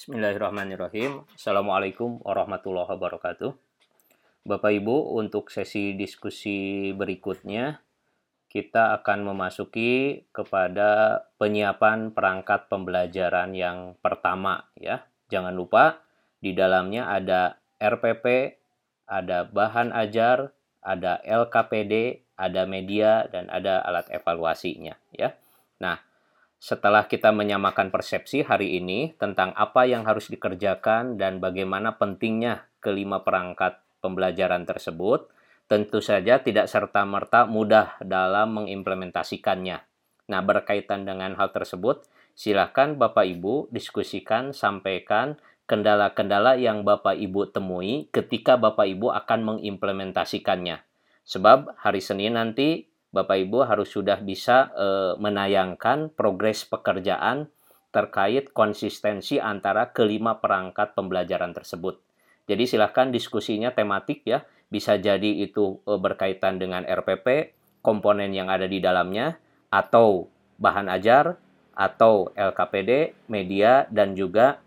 Bismillahirrahmanirrahim. Assalamualaikum warahmatullahi wabarakatuh. Bapak Ibu, untuk sesi diskusi berikutnya, kita akan memasuki kepada penyiapan perangkat pembelajaran yang pertama ya. Jangan lupa di dalamnya ada RPP, ada bahan ajar, ada LKPD, ada media dan ada alat evaluasinya ya. Nah, setelah kita menyamakan persepsi hari ini tentang apa yang harus dikerjakan dan bagaimana pentingnya kelima perangkat pembelajaran tersebut, tentu saja tidak serta-merta mudah dalam mengimplementasikannya. Nah, berkaitan dengan hal tersebut, silakan Bapak Ibu diskusikan, sampaikan kendala-kendala yang Bapak Ibu temui ketika Bapak Ibu akan mengimplementasikannya. Sebab hari Senin nanti Bapak Ibu harus sudah bisa e, menayangkan progres pekerjaan terkait konsistensi antara kelima perangkat pembelajaran tersebut. Jadi silahkan diskusinya tematik ya, bisa jadi itu e, berkaitan dengan RPP, komponen yang ada di dalamnya, atau bahan ajar, atau LKPD, media, dan juga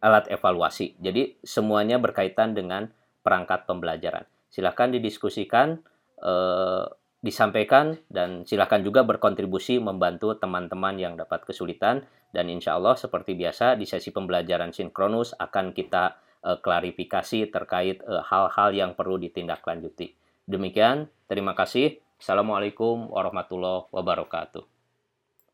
alat evaluasi. Jadi semuanya berkaitan dengan perangkat pembelajaran. Silahkan didiskusikan. Eh, disampaikan dan silahkan juga berkontribusi membantu teman-teman yang dapat kesulitan dan insya Allah seperti biasa di sesi pembelajaran sinkronus akan kita uh, klarifikasi terkait eh, hal-hal uh, yang perlu ditindaklanjuti. Demikian, terima kasih. Assalamualaikum warahmatullahi wabarakatuh.